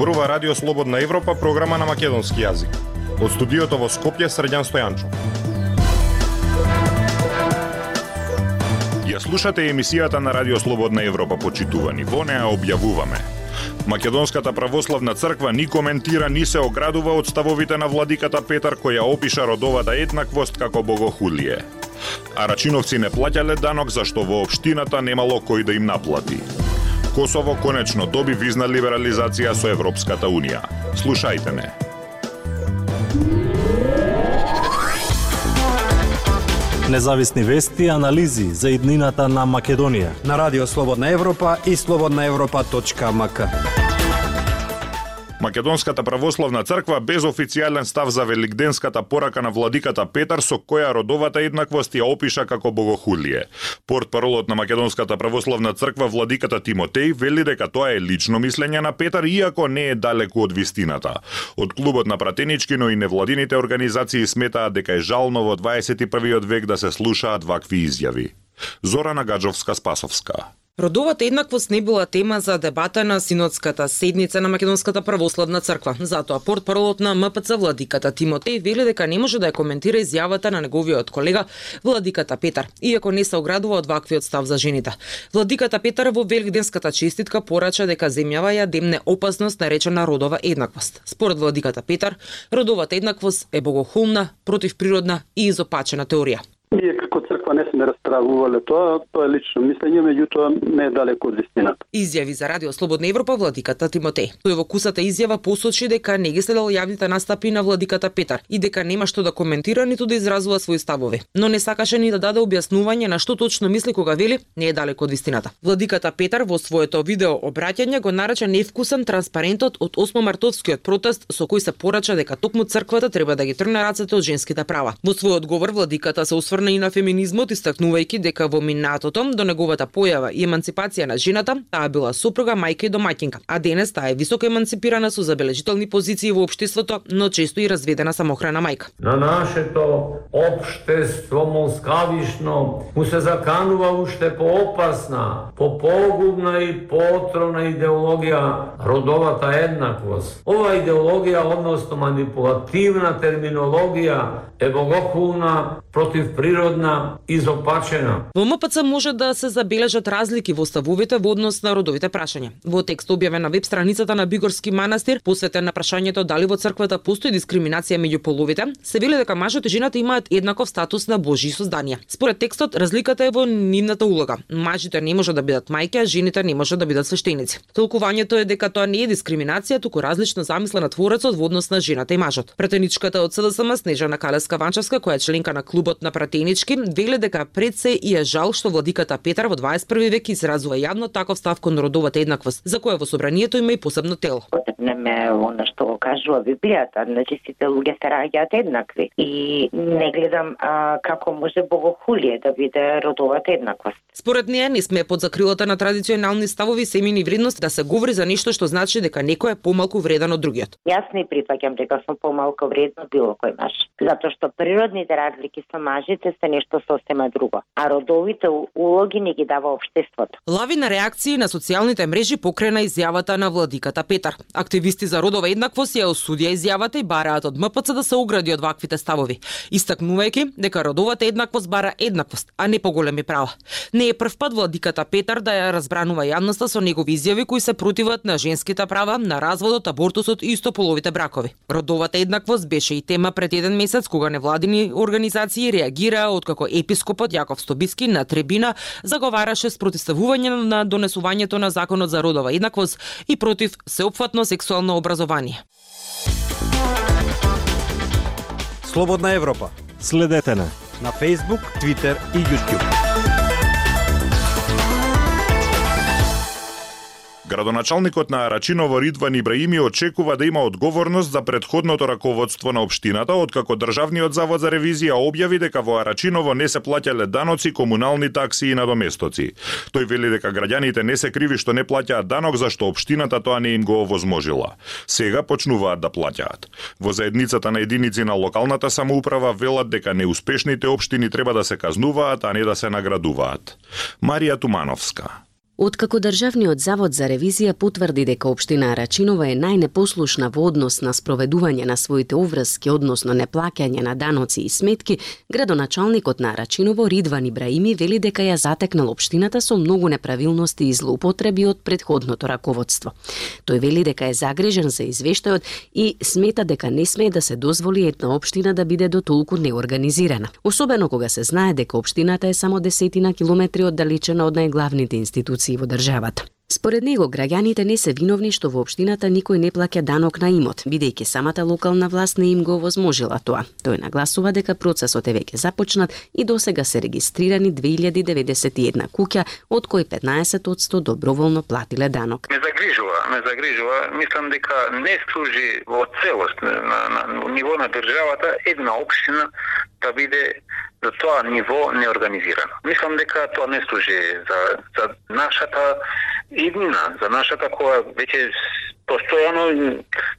Зборува Радио Слободна Европа, програма на македонски јазик. Од студиото во Скопје Средјан Стојанчо. Ја слушате емисијата на Радио Слободна Европа, почитувани. Во неа објавуваме Македонската православна црква ни коментира ни се оградува од ставовите на владиката Петар која опиша родовата еднаквост како богохулие. А рачиновци не плаќале данок зашто во општината немало кој да им наплати. Косово конечно доби визна либерализација со Европската Унија. Слушајте не. Независни вести и анализи за иднината на Македонија. На Радио Слободна Европа и слободнаевропа.мк. Македонската православна црква без официјален став за великденската порака на владиката Петар со која родовата еднаквост ја опиша како богохулие. Портпаролот на Македонската православна црква владиката Тимотеј вели дека тоа е лично мислење на Петар иако не е далеку од вистината. Од клубот на пратенички, но и невладините организации сметаат дека е жално во 21 век да се слушаат вакви изјави. Зорана Гаджовска Спасовска. Родовата еднаквост не била тема за дебата на синодската седница на Македонската православна црква. Затоа портпаролот на МПЦ владиката Тимотеј вели дека не може да ја коментира изјавата на неговиот колега владиката Петар, иако не се оградува од ваквиот став за жените. Владиката Петар во великденската честитка порача дека земјава ја демне опасност наречена родова еднаквост. Според владиката Петар, родовата еднаквост е богохулна, противприродна и изопачена теорија. Ние како црква Па не сме расправувале тоа, тоа е лично мислење, меѓутоа не е далеко од вистината. Изјави за Радио Слободна Европа владиката Тимотеј. Тој во кусата изјава посочи дека не ги следел јавните настапи на владиката Петар и дека нема што да коментира ниту да изразува свои ставови, но не сакаше ни да даде објаснување на што точно мисли кога вели не е далеко од вистината. Владиката Петар во своето видео обраќање го нарече невкусен транспарентот од 8 мартовскиот протест со кој се порача дека токму црквата треба да ги трне рацете од женските права. Во свој одговор владиката се осврна и на феминизмот истакнувајќи дека во минатото до неговата појава и емансипација на жената, таа била супруга, мајка и домаќинка, а денес таа е високо емансипирана со забележителни позиции во општеството, но често и разведена самохрана мајка. На нашето општество москавишно му се заканува уште поопасна, попогубна и поотровна идеологија родовата еднаквост. Ова идеологија, односно манипулативна терминологија, е богохулна, противприродна, изопачена. Во МПЦ може да се забележат разлики во ставовите во однос на родовите прашања. Во текст објавен на веб страницата на Бигорски манастир, посветен на прашањето дали во црквата постои дискриминација меѓу половите, се вели дека мажот и жената имаат еднаков статус на Божји созданија. Според текстот, разликата е во нивната улога. Мажите не може да бидат мајки, а жените не може да бидат свештеници. Толкувањето е дека тоа не е дискриминација, туку различно замисла на творецот во однос на жената и мажот. Претеничката од СДСМ Снежана Калеска Ванчевска, која е членка на клубот на пратенички, вели дека пред се и е жал што владиката Петар во 21 век изразува јавно таков став кон родовата еднаквост, за која во собранието има и посебно тело. Потепнеме она што кажува Библијата, значи сите луѓе се раѓаат еднакви и не гледам а, како може богохулие да биде родовата еднаквост. Според неја не сме под закрилата на традиционални ставови семени вредности да се говори за нешто што значи дека некој е помалку вреден од другиот. Јас не прифаќам дека сум помалку вреден од било кој маж, затоа што природните разлики со мажите се нешто сосема друго, а родовите улоги не ги дава општеството. Лавина реакции на социјалните мрежи покрена изјавата на владиката Петар. Активисти за родова еднаквост ја осудија изјавата и бараат од МПЦ да се огради од ваквите ставови, истакнувајќи дека родовата еднаквост бара еднаквост, а не поголеми права. Не е прв пат владиката Петар да ја разбранува јавноста со негови изјави кои се противат на женските права, на разводот, абортусот и истополовите бракови. Родовата еднаквост беше и тема пред еден месец кога невладини организации реагираа откако епископот Јаков Стобиски на трибина заговараше спротив ставување на донесувањето на законот за родова еднаквост и против сеопфатно сексуално образование. Слободна Европа. Следете на На Facebook, Twitter и YouTube. Градоначалникот на Арачиново Ридван Ибраими очекува да има одговорност за предходното раководство на општината, откако Државниот завод за ревизија објави дека во Арачиново не се плаќале даноци, комунални такси и надоместоци. Тој вели дека граѓаните не се криви што не плаќаат данок зашто општината тоа не им го овозможила. Сега почнуваат да плаќаат. Во заедницата на единици на локалната самоуправа велат дека неуспешните општини треба да се казнуваат, а не да се наградуваат. Марија Тумановска Откако Државниот завод за ревизија потврди дека општина Рачинова е најнепослушна во однос на спроведување на своите обврски, односно неплаќање на даноци и сметки, градоначалникот на Рачиново Ридван Ибраими вели дека ја затекнал општината со многу неправилности и злоупотреби од предходното раководство. Тој вели дека е загрежен за извештајот и смета дека не смее да се дозволи една општина да биде до толку неорганизирана. Особено кога се знае дека општината е само десетина километри оддалечена од најглавните институции во државата. Според него, граѓаните не се виновни што во општината никој не плаќа данок на имот, бидејќи самата локална власт не им го возможила тоа. Тој нагласува дека процесот е веќе започнат и досега се регистрирани 2091 куќа, од кои 15% доброволно платиле данок. Не загрижува, не загрижува. Мислам дека не служи во целост на, на, на ниво на државата една општина да биде за тоа ниво неорганизирано. Мислам дека тоа не служи за, за нашата иднина, за нашата која веќе постојано,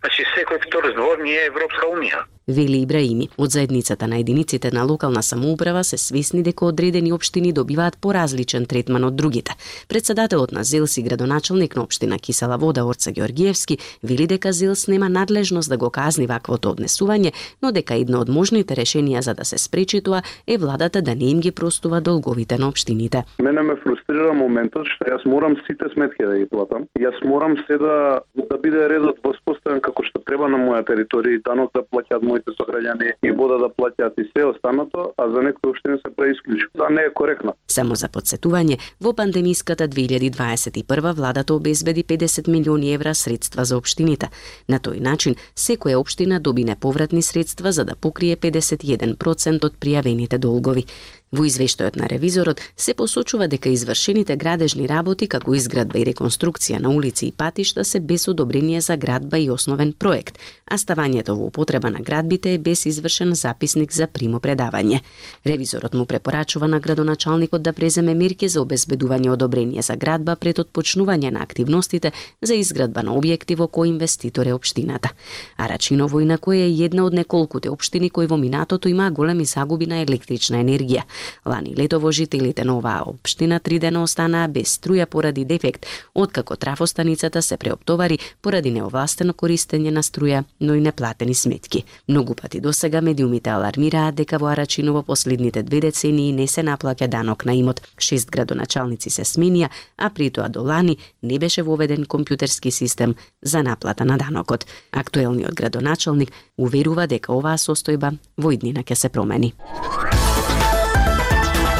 значи секој втор збор ни е Европска Унија вели Ибраими. Од заедницата на единиците на локална самоуправа се свесни дека одредени општини добиваат поразличен третман од другите. Председателот на ЗЕЛС и градоначалник на општина Кисела вода Орца Георгиевски вели дека ЗЕЛС нема надлежност да го казни ваквото однесување, но дека едно од можните решенија за да се спречи тоа е владата да не им ги простува долговите на општините. Мене ме фрустрира моментот што јас морам сите сметки да ги платам. Јас морам се да да биде редот воспоставен како што треба на моја територија, и данок да плаќаат Моите сограѓани и вода да плаќаат и се останато, а за некои општини се преисклучи. Тоа да, не е коректно. Само за подсетување, во пандемиската 2021 владата обезбеди 50 милиони евра средства за општините. На тој начин, секоја општина доби неповратни средства за да покрие 51% од пријавените долгови. Во извештајот на ревизорот се посочува дека извршените градежни работи како изградба и реконструкција на улици и патишта се без одобрение за градба и основен проект, а ставањето во употреба на градбите е без извршен записник за примопредавање. Ревизорот му препорачува на градоначалникот да преземе мерки за обезбедување одобрение за градба пред отпочнување на активностите за изградба на објекти во кои инвеститор е општината. А Рачиново инако е една од неколкуте општини кои во минатото има големи загуби на електрична енергија. Лани летово жителите на оваа општина три дена останаа без струја поради дефект, откако трафостаницата се преоптовари поради неовластено користење на струја, но и неплатени сметки. Многу пати до сега медиумите алармираат дека во Арачиново последните две децении не се наплаќа данок на имот. Шест градоначалници се сменија, а притоа до лани не беше воведен компјутерски систем за наплата на данокот. Актуелниот градоначалник уверува дека оваа состојба во иднина ќе се промени.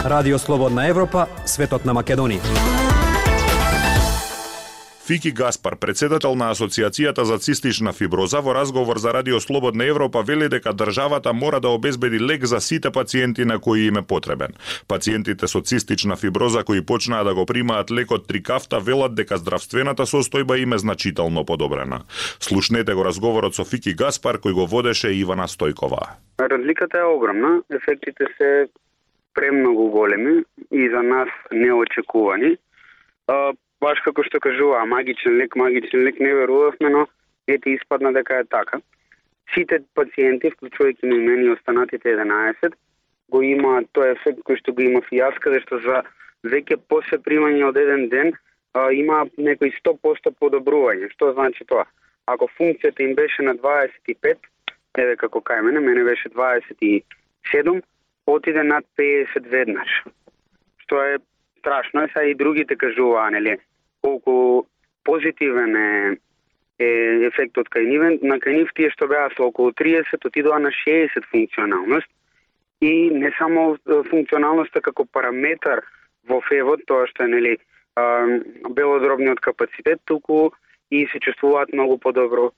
Радио Слободна Европа, светот на Македонија. Фики Гаспар, председател на Асоциацијата за цистична фиброза, во разговор за Радио Слободна Европа вели дека државата мора да обезбеди лек за сите пациенти на кои им е потребен. Пациентите со цистична фиброза кои почнаа да го примаат лекот Трикафта велат дека здравствената состојба им е значително подобрена. Слушнете го разговорот со Фики Гаспар кој го водеше Ивана Стојкова. Разликата е огромна. Ефектите се премногу големи и за нас неочекувани. А, баш како што кажува, магичен лек, магичен лек не верувавме, но ете испадна дека е така. Сите пациенти, вклучувајќи и мене и останатите 11, го имаат тој ефект кој што го има фијаска, зашто што за веќе после примање од еден ден а, има некои 100% подобрување. Што значи тоа? Ако функцијата им беше на 25, еве како кај мене, мене беше 27, отиде над 50 веднаш. Што е страшно, са и другите кажуваа, нели, колку позитивен е, е ефектот кај нивен, на кај нив тие што беа со околу 30 отидоа на 60 функционалност и не само функционалноста како параметар во февот, тоа што е нели белодробниот капацитет, туку и се чувствуваат многу подобро.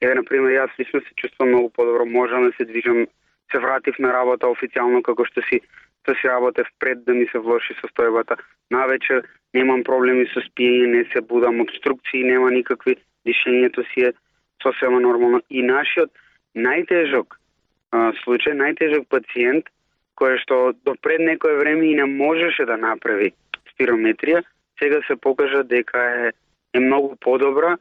Еве, например, јас лично се чувствувам многу подобро, можам да се движам се вратив на работа официјално како што си што си работев пред да ми се влоши состојбата. Навечер немам проблеми со спиење, не се будам обструкции, нема никакви, дишењето си е сосема нормално. И нашиот најтежок а, случај, најтежок пациент, кој што до пред некое време и не можеше да направи спирометрија, сега се покажа дека е, е многу подобра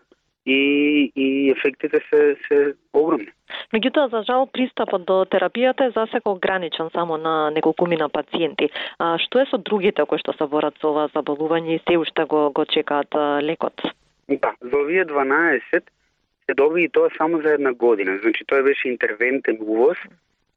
и, и ефектите се, се огромни. Меѓутоа, за жал, пристапот до терапијата е засеко ограничен само на неколкумина пациенти. А, што е со другите кои што се борат со ова заболување и се уште го, го чекаат а, лекот? Да, за овие 12 се доби и тоа само за една година. Значи, тоа беше интервентен увоз,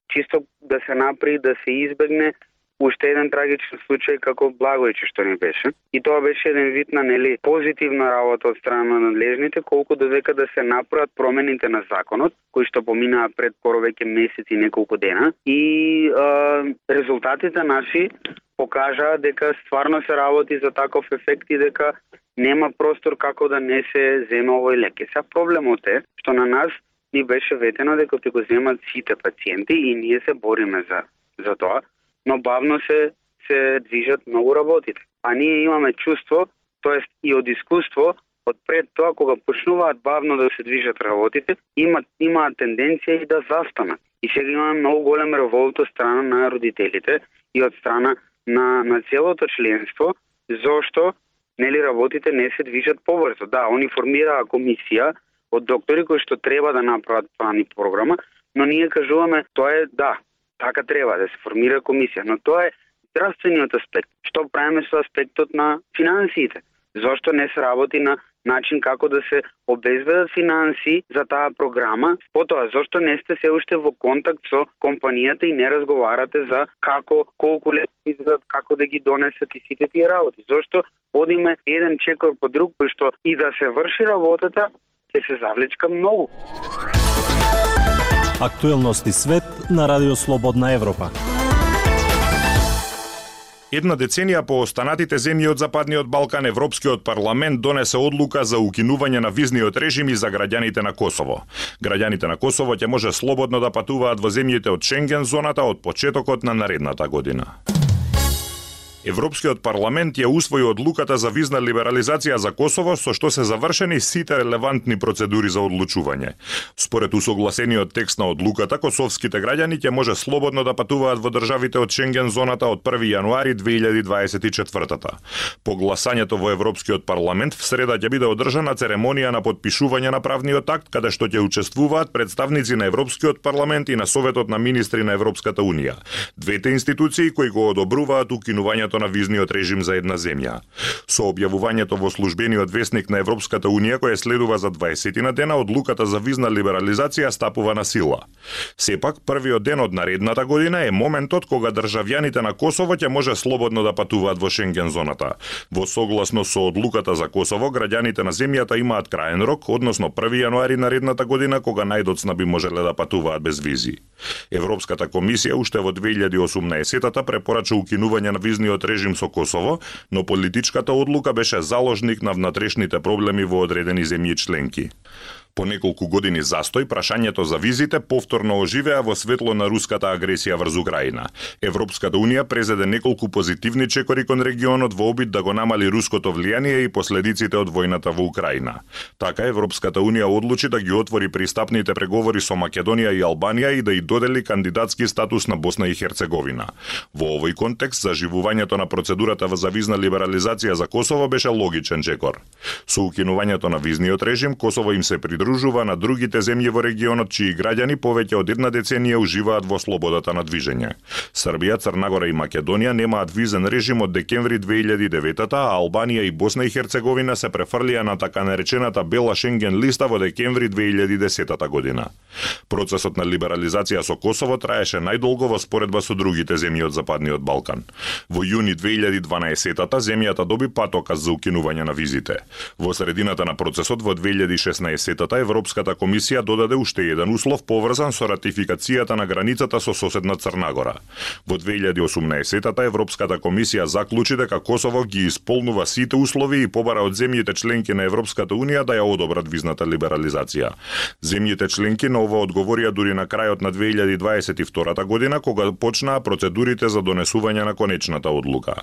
чисто да се направи, да се избегне уште еден трагичен случај како Благојче што не беше. И тоа беше еден вид на нели позитивна работа од страна на надлежните, колку додека да се направат промените на законот, кои што поминаа пред поровеќе месеци и неколку дена. И е, резултатите наши покажаа дека стварно се работи за таков ефект и дека нема простор како да не се зема овој лек. Сега проблемот е што на нас ни беше ветено дека ќе го земат сите пациенти и ние се бориме за за тоа но бавно се се движат многу работите. А ние имаме чувство, тоест и од искуство, од пред тоа кога почнуваат бавно да се движат работите, имаат имаат тенденција и да застанат. И сега имаме многу голем револт од страна на родителите и од страна на на целото членство, зошто нели работите не се движат побрзо. Да, они формираа комисија од доктори кои што треба да направат план и програма, но ние кажуваме тоа е да, така треба да се формира комисија, но тоа е здравствениот аспект. Што правиме со аспектот на финансиите? Зошто не се работи на начин како да се обезбедат финанси за таа програма? Потоа, зошто не сте се уште во контакт со компанијата и не разговарате за како, колку лет да изгледат, како да ги донесат и сите тие работи? Зошто одиме еден чекор по друг, што и да се врши работата, ќе се завлечка многу. Актуелности свет на Радио Слободна Европа. Една деценија по останатите земји од Западниот Балкан, Европскиот парламент донесе одлука за укинување на визниот режим и за граѓаните на Косово. Граѓаните на Косово ќе може слободно да патуваат во земјите од Шенген зоната од почетокот на наредната година. Европскиот парламент ја усвои одлуката за визна либерализација за Косово со што се завршени сите релевантни процедури за одлучување. Според усогласениот текст на одлуката, косовските граѓани ќе може слободно да патуваат во државите од Шенген зоната од 1 јануари 2024 По гласањето во Европскиот парламент в среда ќе биде одржана церемонија на подпишување на правниот акт каде што ќе учествуваат представници на Европскиот парламент и на Советот на министри на Европската унија. Двете институции кои го одобруваат укинувањето на визниот режим за една земја. Со објавувањето во службениот вестник на Европската Унија која следува за 20 на дена, одлуката за визна либерализација стапува на сила. Сепак, првиот ден од наредната година е моментот кога државјаните на Косово ќе може слободно да патуваат во Шенген зоната. Во согласно со одлуката за Косово, граѓаните на земјата имаат краен рок, односно 1 јануари наредната година кога најдоцна би можеле да патуваат без визи. Европската комисија уште во 2018-та препорача укинување на визниот режим со Косово, но политичката одлука беше заложник на внатрешните проблеми во одредени земји членки. По неколку години застој, прашањето за визите повторно оживеа во светло на руската агресија врз Украина. Европската Унија презеде неколку позитивни чекори кон регионот во обид да го намали руското влијание и последиците од војната во Украина. Така Европската Унија одлучи да ги отвори пристапните преговори со Македонија и Албанија и да и додели кандидатски статус на Босна и Херцеговина. Во овој контекст, заживувањето на процедурата за завизна либерализација за Косово беше логичен чекор. Со укинувањето на визниот режим, Косово им се придружува придружува на другите земји во регионот чии граѓани повеќе од една деценија уживаат во слободата на движење. Србија, Црнагора и Македонија немаат визен режим од декември 2009 а Албанија и Босна и Херцеговина се префрлија на така наречената бела Шенген листа во декември 2010 година. Процесот на либерализација со Косово траеше најдолго во споредба со другите земји од Западниот Балкан. Во јуни 2012 земјата доби патоказ за укинување на визите. Во средината на процесот во 2016 Европската комисија додаде уште еден услов поврзан со ратификацијата на границата со соседна Црнагора. Во 2018-та Европската комисија заклучи дека Косово ги исполнува сите услови и побара од земјите членки на Европската унија да ја одобрат визната либерализација. Земјите членки на ова одговорија дури на крајот на 2022 година кога почнаа процедурите за донесување на конечната одлука.